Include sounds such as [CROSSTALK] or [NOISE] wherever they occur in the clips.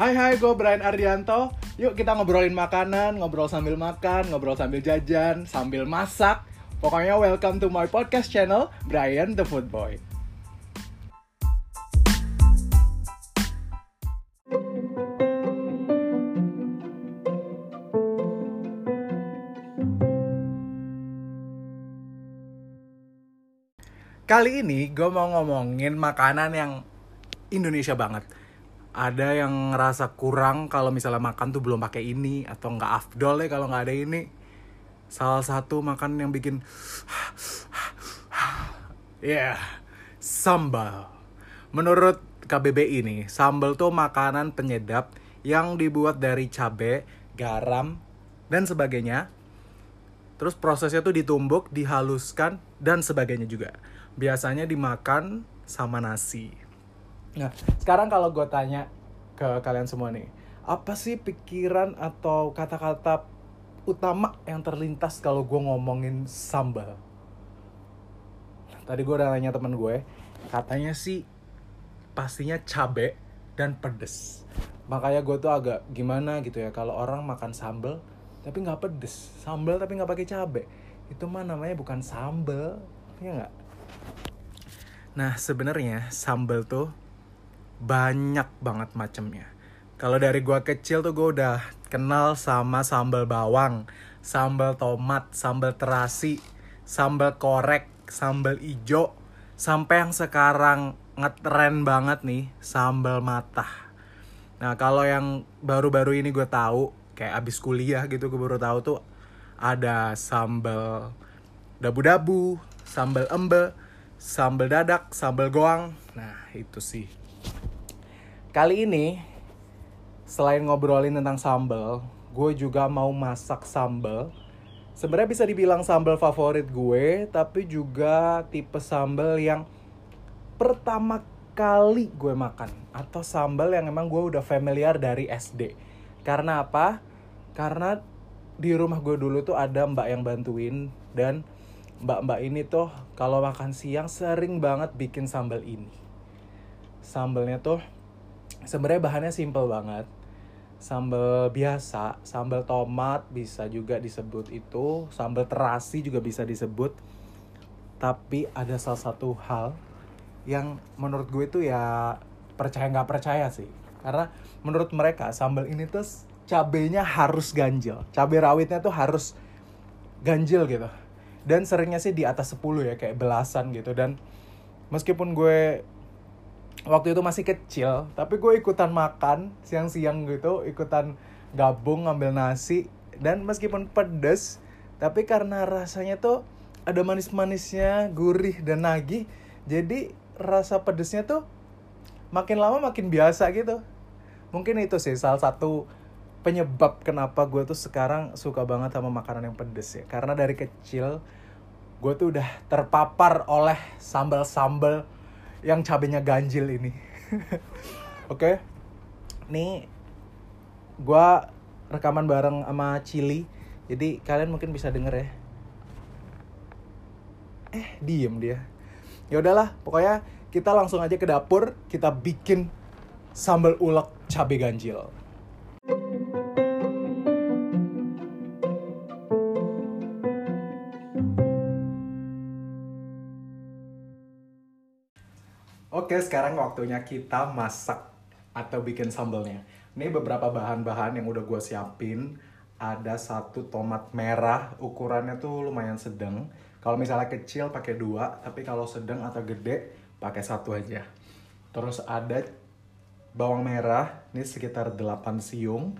Hai hai, gue Brian Ardianto. Yuk kita ngobrolin makanan, ngobrol sambil makan, ngobrol sambil jajan, sambil masak. Pokoknya welcome to my podcast channel, Brian the Food Boy. Kali ini gue mau ngomongin makanan yang Indonesia banget. Ada yang ngerasa kurang kalau misalnya makan tuh belum pakai ini atau nggak afdol ya kalau nggak ada ini. Salah satu makanan yang bikin ya yeah, sambal. Menurut KBBI ini, sambal tuh makanan penyedap yang dibuat dari cabai, garam, dan sebagainya. Terus prosesnya tuh ditumbuk, dihaluskan, dan sebagainya juga biasanya dimakan sama nasi. Nah, sekarang kalau gue tanya ke kalian semua nih, apa sih pikiran atau kata-kata utama yang terlintas kalau gue ngomongin sambal? Tadi gue udah nanya temen gue, katanya sih pastinya cabe dan pedes. Makanya gue tuh agak gimana gitu ya kalau orang makan sambal tapi nggak pedes, sambal tapi nggak pakai cabe, itu mah namanya bukan sambal, ya nggak? Nah, sebenarnya sambal tuh banyak banget macamnya. Kalau dari gua kecil tuh gua udah kenal sama sambal bawang, sambal tomat, sambal terasi, sambal korek, sambal ijo, sampai yang sekarang ngetren banget nih, sambal matah. Nah, kalau yang baru-baru ini gue tahu, kayak abis kuliah gitu gue baru tahu tuh ada sambal dabu-dabu, sambal embe, sambal dadak, sambal goang. Nah, itu sih. Kali ini selain ngobrolin tentang sambal, gue juga mau masak sambal. Sebenarnya bisa dibilang sambal favorit gue, tapi juga tipe sambal yang pertama kali gue makan atau sambal yang emang gue udah familiar dari SD. Karena apa? Karena di rumah gue dulu tuh ada mbak yang bantuin dan mbak-mbak ini tuh kalau makan siang sering banget bikin sambal ini. Sambalnya tuh sebenarnya bahannya simple banget. Sambal biasa, sambal tomat bisa juga disebut itu, sambal terasi juga bisa disebut. Tapi ada salah satu hal yang menurut gue itu ya percaya nggak percaya sih. Karena menurut mereka sambal ini tuh cabenya harus ganjil. Cabai rawitnya tuh harus ganjil gitu dan seringnya sih di atas 10 ya kayak belasan gitu dan meskipun gue waktu itu masih kecil. Tapi gue ikutan makan siang-siang gitu ikutan gabung ngambil nasi dan meskipun pedes tapi karena rasanya tuh ada manis-manisnya gurih dan nagih jadi rasa pedesnya tuh makin lama makin biasa gitu. Mungkin itu sih salah satu penyebab kenapa gue tuh sekarang suka banget sama makanan yang pedes ya. Karena dari kecil gue tuh udah terpapar oleh sambal-sambal yang cabenya ganjil ini. [LAUGHS] Oke. Okay? nih gue rekaman bareng sama Chili jadi kalian mungkin bisa denger ya. Eh diem dia. Ya udahlah pokoknya kita langsung aja ke dapur kita bikin sambal ulek cabai ganjil Oke, sekarang waktunya kita masak atau bikin sambalnya. Ini beberapa bahan-bahan yang udah gue siapin. Ada satu tomat merah, ukurannya tuh lumayan sedang. Kalau misalnya kecil pakai dua, tapi kalau sedang atau gede pakai satu aja. Terus ada bawang merah, ini sekitar 8 siung.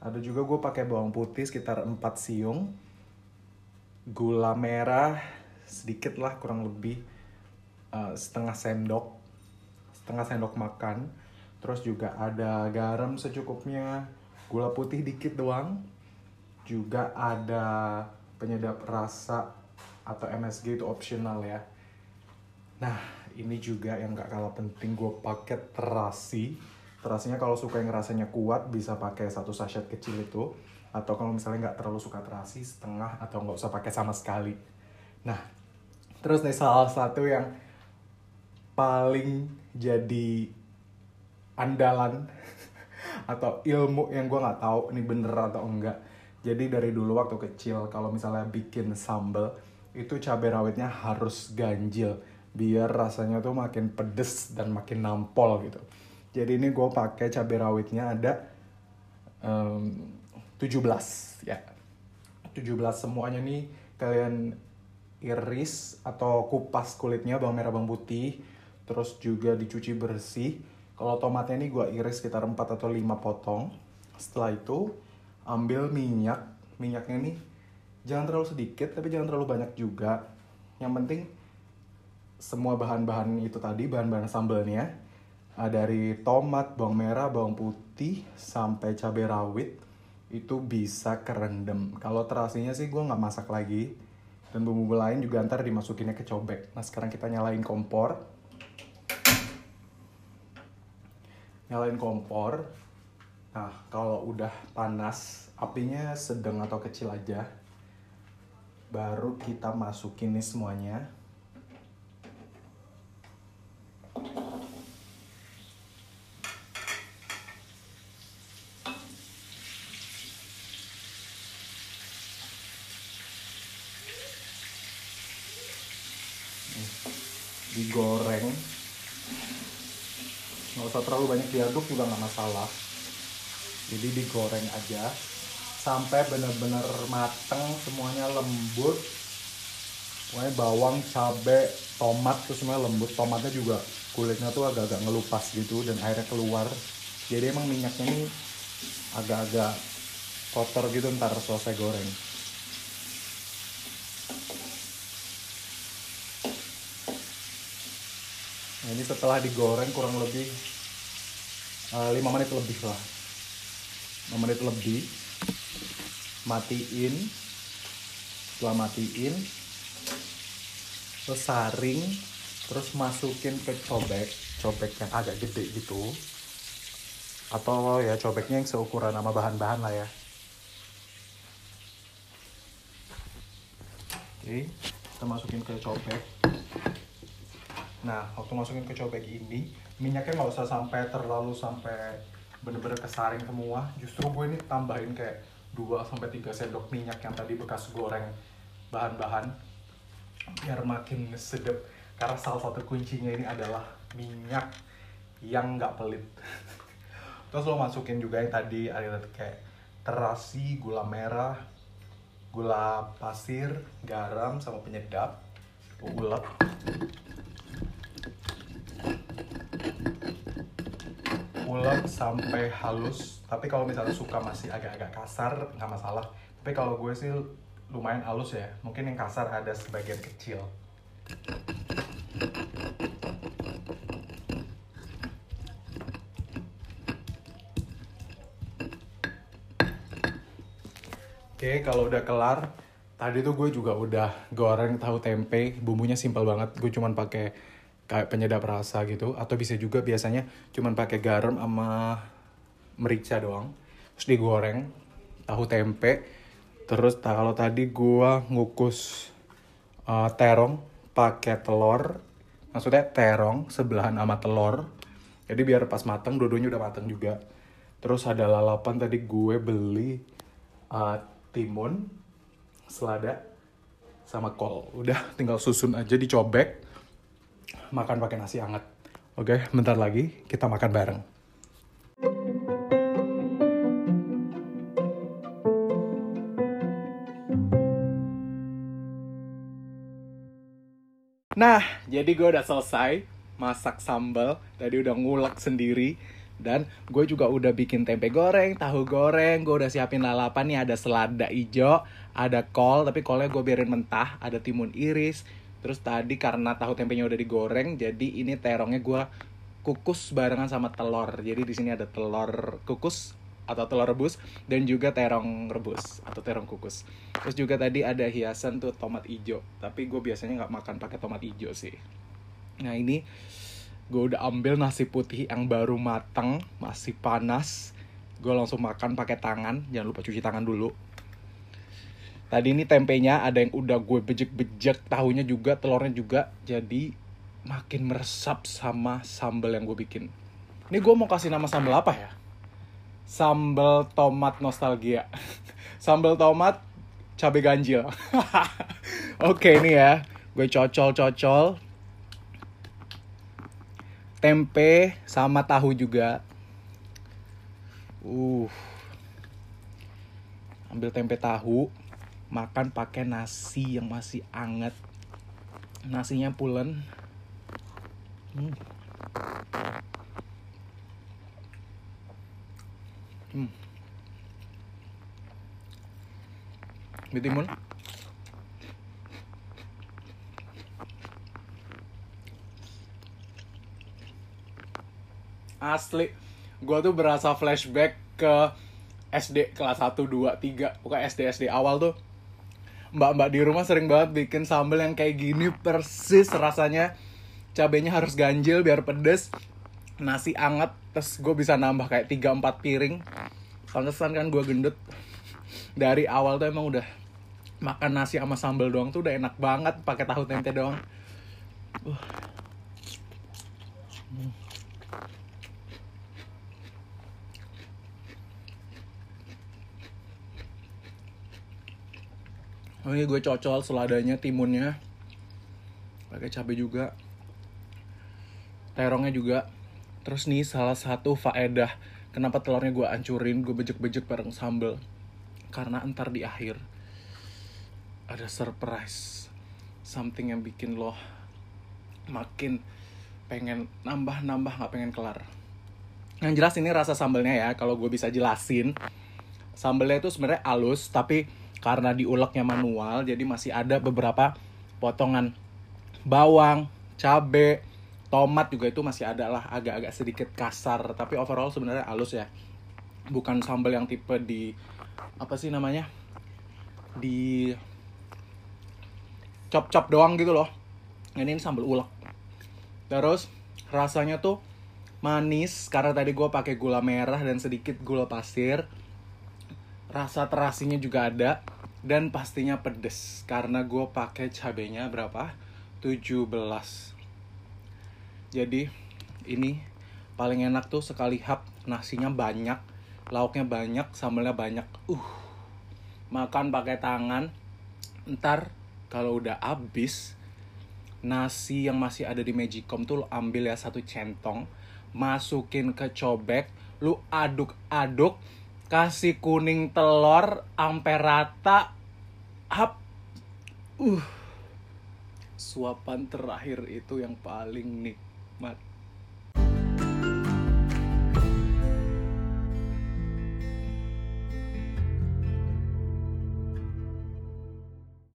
Ada juga gue pakai bawang putih sekitar 4 siung. Gula merah sedikit lah kurang lebih uh, setengah sendok setengah sendok makan terus juga ada garam secukupnya gula putih dikit doang juga ada penyedap rasa atau MSG itu optional ya. Nah ini juga yang gak kalah penting gue pakai terasi. Terasinya kalau suka yang rasanya kuat bisa pakai satu sachet kecil itu. Atau kalau misalnya nggak terlalu suka terasi setengah atau nggak usah pakai sama sekali. Nah terus nih salah satu yang paling jadi andalan [LAUGHS] atau ilmu yang gue nggak tahu ini bener atau enggak. Jadi dari dulu waktu kecil kalau misalnya bikin sambal itu cabai rawitnya harus ganjil biar rasanya tuh makin pedes dan makin nampol gitu. Jadi ini gue pakai cabai rawitnya ada um, 17 ya. 17 semuanya nih kalian iris atau kupas kulitnya bawang merah bawang putih terus juga dicuci bersih kalau tomatnya ini gue iris sekitar 4 atau 5 potong. Setelah itu ambil minyak. Minyaknya ini jangan terlalu sedikit tapi jangan terlalu banyak juga. Yang penting semua bahan-bahan itu tadi, bahan-bahan sambalnya ah, dari tomat, bawang merah, bawang putih sampai cabai rawit itu bisa kerendam. Kalau terasinya sih gue nggak masak lagi. Dan bumbu-bumbu lain juga ntar dimasukinnya ke cobek. Nah sekarang kita nyalain kompor. Nyalain kompor. Nah kalau udah panas apinya sedang atau kecil aja baru kita masukin nih semuanya digoreng nggak usah terlalu banyak diaduk juga nggak masalah. Jadi digoreng aja sampai benar-benar mateng semuanya lembut. Pokoknya bawang cabai tomat tuh semuanya lembut. Tomatnya juga kulitnya tuh agak-agak ngelupas gitu dan airnya keluar. Jadi emang minyaknya ini agak-agak kotor gitu ntar selesai goreng. Nah, ini setelah digoreng kurang lebih uh, 5 menit lebih lah. 5 menit lebih. Matiin. Setelah matiin terus saring terus masukin ke cobek cobek yang agak gede gitu atau ya cobeknya yang seukuran sama bahan-bahan lah ya oke kita masukin ke cobek Nah, waktu masukin ke cobek ini, minyaknya nggak usah sampai terlalu sampai bener-bener kesaring semua. Justru gue ini tambahin kayak 2 sampai 3 sendok minyak yang tadi bekas goreng bahan-bahan biar makin sedap. Karena salah satu kuncinya ini adalah minyak yang nggak pelit. [LAUGHS] Terus lo masukin juga yang tadi ada kayak terasi, gula merah, gula pasir, garam sama penyedap. Ulek ulek sampai halus. Tapi kalau misalnya suka masih agak-agak kasar nggak masalah. Tapi kalau gue sih lumayan halus ya. Mungkin yang kasar ada sebagian kecil. Oke, kalau udah kelar, tadi tuh gue juga udah goreng tahu tempe, bumbunya simpel banget. Gue cuman pakai kayak penyedap rasa gitu atau bisa juga biasanya cuman pakai garam sama merica doang terus digoreng tahu tempe terus kalau tadi gua ngukus uh, terong pakai telur maksudnya terong sebelahan sama telur jadi biar pas mateng dua-duanya udah mateng juga. Terus ada lalapan tadi gue beli uh, timun selada sama kol. Udah tinggal susun aja dicobek makan pakai nasi hangat. Oke, bentar lagi kita makan bareng. Nah, jadi gue udah selesai masak sambal. Tadi udah ngulek sendiri. Dan gue juga udah bikin tempe goreng, tahu goreng, gue udah siapin lalapan nih ada selada hijau, ada kol, tapi kolnya gue biarin mentah, ada timun iris, Terus tadi karena tahu tempenya udah digoreng, jadi ini terongnya gue kukus barengan sama telur. Jadi di sini ada telur kukus atau telur rebus dan juga terong rebus atau terong kukus. Terus juga tadi ada hiasan tuh tomat hijau. Tapi gue biasanya nggak makan pakai tomat hijau sih. Nah ini gue udah ambil nasi putih yang baru matang, masih panas. Gue langsung makan pakai tangan. Jangan lupa cuci tangan dulu Tadi ini tempenya ada yang udah gue bejek-bejek, tahunya juga, telurnya juga. Jadi makin meresap sama sambal yang gue bikin. Ini gue mau kasih nama sambal apa ya? sambal tomat nostalgia [LAUGHS] sambal tomat cabai ganjil [LAUGHS] oke ini ya gue cocol cocol tempe sama tahu juga uh ambil tempe tahu makan pakai nasi yang masih anget nasinya pulen hmm. Hmm. Bitimun. Asli, gue tuh berasa flashback ke SD kelas 1, 2, 3 Bukan SD, SD awal tuh Mbak-mbak di rumah sering banget bikin sambal yang kayak gini Persis rasanya. Cabenya harus ganjil biar pedes. Nasi anget Terus gue bisa nambah kayak 3-4 piring. Pantesan kan gue gendut. Dari awal tuh emang udah Makan nasi sama sambal doang tuh udah enak banget pakai tahu tempe doang. Uh. Hmm. Oh ini gue cocol seladanya, timunnya. Pakai cabai juga. Terongnya juga. Terus nih salah satu faedah kenapa telurnya gue ancurin, gue bejek-bejek bareng sambel. Karena entar di akhir ada surprise. Something yang bikin lo makin pengen nambah-nambah nggak pengen kelar. Yang jelas ini rasa sambelnya ya, kalau gue bisa jelasin. Sambelnya itu sebenarnya halus, tapi karena diuleknya manual jadi masih ada beberapa potongan bawang, cabe, tomat juga itu masih ada lah agak-agak sedikit kasar. Tapi overall sebenarnya halus ya. Bukan sambal yang tipe di apa sih namanya di chop-chop doang gitu loh. Ini, ini sambal ulek. Terus rasanya tuh manis karena tadi gue pakai gula merah dan sedikit gula pasir. Rasa terasinya juga ada dan pastinya pedes karena gue pakai cabenya berapa? 17 jadi ini paling enak tuh sekali hap nasinya banyak lauknya banyak sambalnya banyak. Uh makan pakai tangan. Ntar kalau udah habis nasi yang masih ada di magicom tuh lo ambil ya satu centong masukin ke cobek lu aduk-aduk kasih kuning telur ampe rata. Up uh. Suapan terakhir itu yang paling nikmat